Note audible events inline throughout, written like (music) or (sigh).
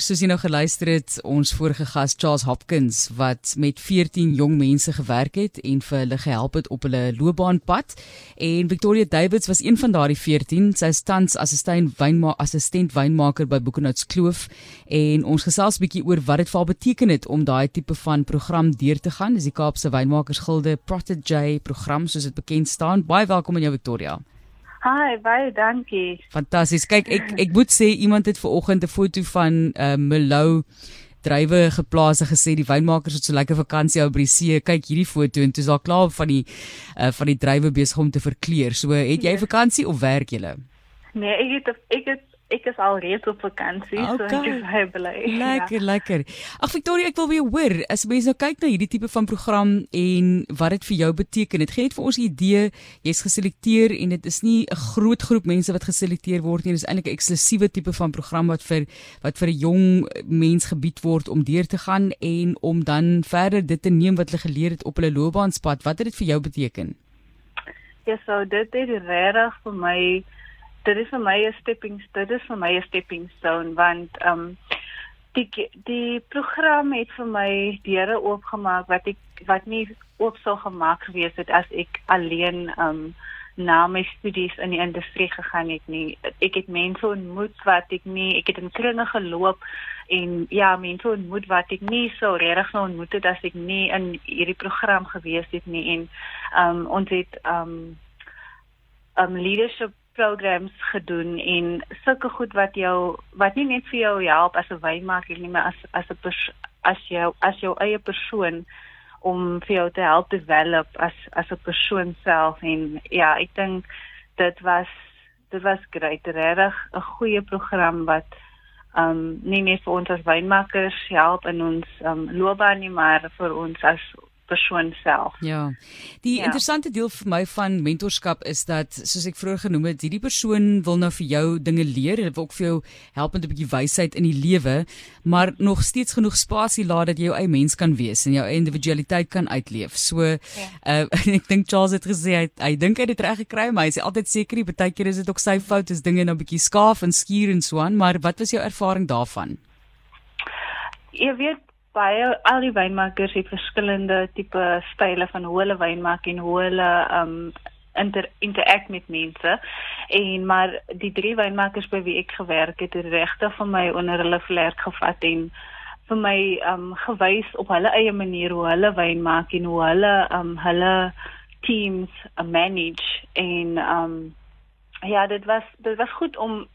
Soos jy nou geluister het, ons vorige gas Charles Hopkins wat met 14 jong mense gewerk het en vir hulle gehelp het op hulle loopbaanpad. En Victoria Davids was een van daardie 14. Sy is tans assistent wynma assistent wynmaker by Boekenhouts Kloof en ons gesels 'n bietjie oor wat dit vir haar beteken het om daai tipe van program deur te gaan. Dis die Kaapse Wynmakersgilde Protege program soos dit bekend staan. Baie welkom aan jou Victoria. Hi, baie dankie. Fantasties. Kyk, ek ek moet sê iemand het ver oggend 'n foto van uh, Melou drywe geplaas en gesê die wynmakers het so lekker vakansie hou by die see. Kyk hierdie foto en toe is daar klaar van die uh, van die drywe besig om te verkleur. So, het jy nee. vakansie of werk jy? Nee, ek het ek het ek is al reeds op vakansie, okay. so ek is baie bly. (laughs) Lekker, ja. lekker. Ag Victoria, ek wil weer hoor, as mense nou kyk na hierdie tipe van program en wat dit vir jou beteken. Dit gee net vir ons 'n idee. Jy's geselekteer en dit is nie 'n groot groep mense wat geselekteer word nie. Dit is eintlik 'n eksklusiewe tipe van program wat vir wat vir 'n jong mens gebied word om deur te gaan en om dan verder dit te neem wat hulle geleer het op hulle loopbaanpad. Wat het dit vir jou beteken? Ja, so dit het regtig vir my dit is vir my 'n stepping dit is vir my 'n stepping stone want ehm um, die die program het vir my deure oopgemaak wat ek wat nie oop sou gemaak gewees het as ek alleen ehm um, na my studies in die industrie gegaan het nie. Ek het mense ontmoet wat ek nie ek het in kringe geloop en ja mense ontmoet wat ek nie so regtig sou ontmoet het as ek nie in hierdie program gewees het nie. En ehm um, ons het ehm um, um leadership programs gedoen en sulke goed wat jou wat nie net vir jou help as 'n wynmaker nie, maar as as 'n as jou as jou eie persoon om vir jou te help develop as as 'n persoon self. En ja, ek dink dit was dit was great, regtig 'n goeie program wat um nie net vir ons as wynmakers help in ons um loopbaan nie, maar vir ons as persoon self. Ja. Die ja. interessante deel vir my van mentorskap is dat soos ek vroeër genoem het, hierdie persoon wil nou vir jou dinge leer, hulle wil ook vir jou help met 'n bietjie wysheid in die lewe, maar nog steeds genoeg spasie laat dat jy jou eie mens kan wees en jou individualiteit kan uitleef. So ja. uh, (laughs) ek dink Charles het gesê hy hy dink hy het dit reg gekry, maar hy is altyd seker die baie keer is dit ook sy fout as dinge nou bietjie skaaf en skuur en so aan, maar wat was jou ervaring daarvan? Jy weet baie al die wynmakers het verskillende tipe style van hoe hulle wyn maak en hoe hulle um inter interact met mense. En maar die drie wynmakers by wie ek gewerk het, het regtig vir my onder hulle vlerk gevat en vir my um gewys op hulle eie manier hoe hulle wyn maak en hoe hulle um hulle teams uh, manage en um ja, dit was dit was goed om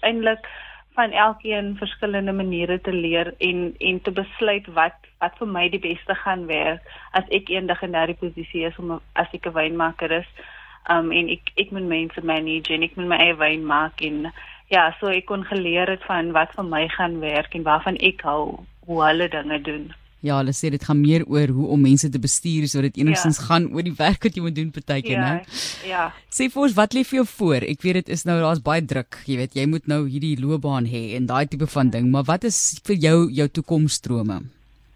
eintlik van elkeen verskillende maniere te leer en en te besluit wat wat vir my die beste gaan wees as ek eendag in daardie posisie is om as ek 'n wynmaker is. Um en ek ek moet mense manage en ek moet my eie wyn maak en ja, so ek kon geleer het van wat vir my gaan werk en waarvan ek hou hoe hulle dinge doen. Ja, hulle sê dit gaan meer oor hoe om mense te bestuur, so dit enigstens ja. gaan oor die werk wat jy moet doen partykeer, ja, né? Ja. Sê vir ons wat lê vir jou voor? Ek weet dit is nou daar's baie druk, jy weet, jy moet nou hierdie loopbaan hê en daai tipe van ding, maar wat is vir jou jou toekomsstrome?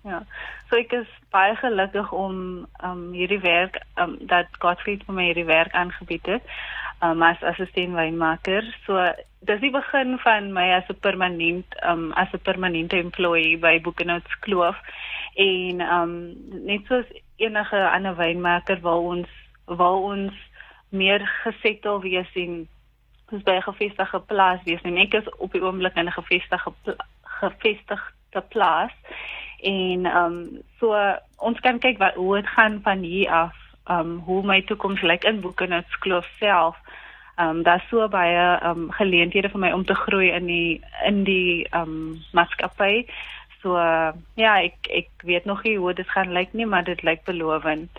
Ja. So ek is baie gelukkig om um hierdie werk um dat Godfried vir my hierdie werk aangebied het. Um as assistent wynmaker. So dis die begin van my as 'n permanent um as 'n permanente employee by Boekenhouts Kloof en um net soos enige ander wynmaker wil ons wil ons meer gesettel wees en ons by 'n gevestigde plaas wees en ek is op die oomblik in 'n gevestigde gevestigde plaas en um so ons kan kyk wat hoe dit gaan van hier af. Um hoe my toekoms lyk in Boekenhouts Kloof self. Um daar's so baie um geleenthede vir my om te groei in die in die um maatskappy. So uh, ja, ek ek weet nog nie hoe dit gaan lyk nie, maar dit lyk belovend.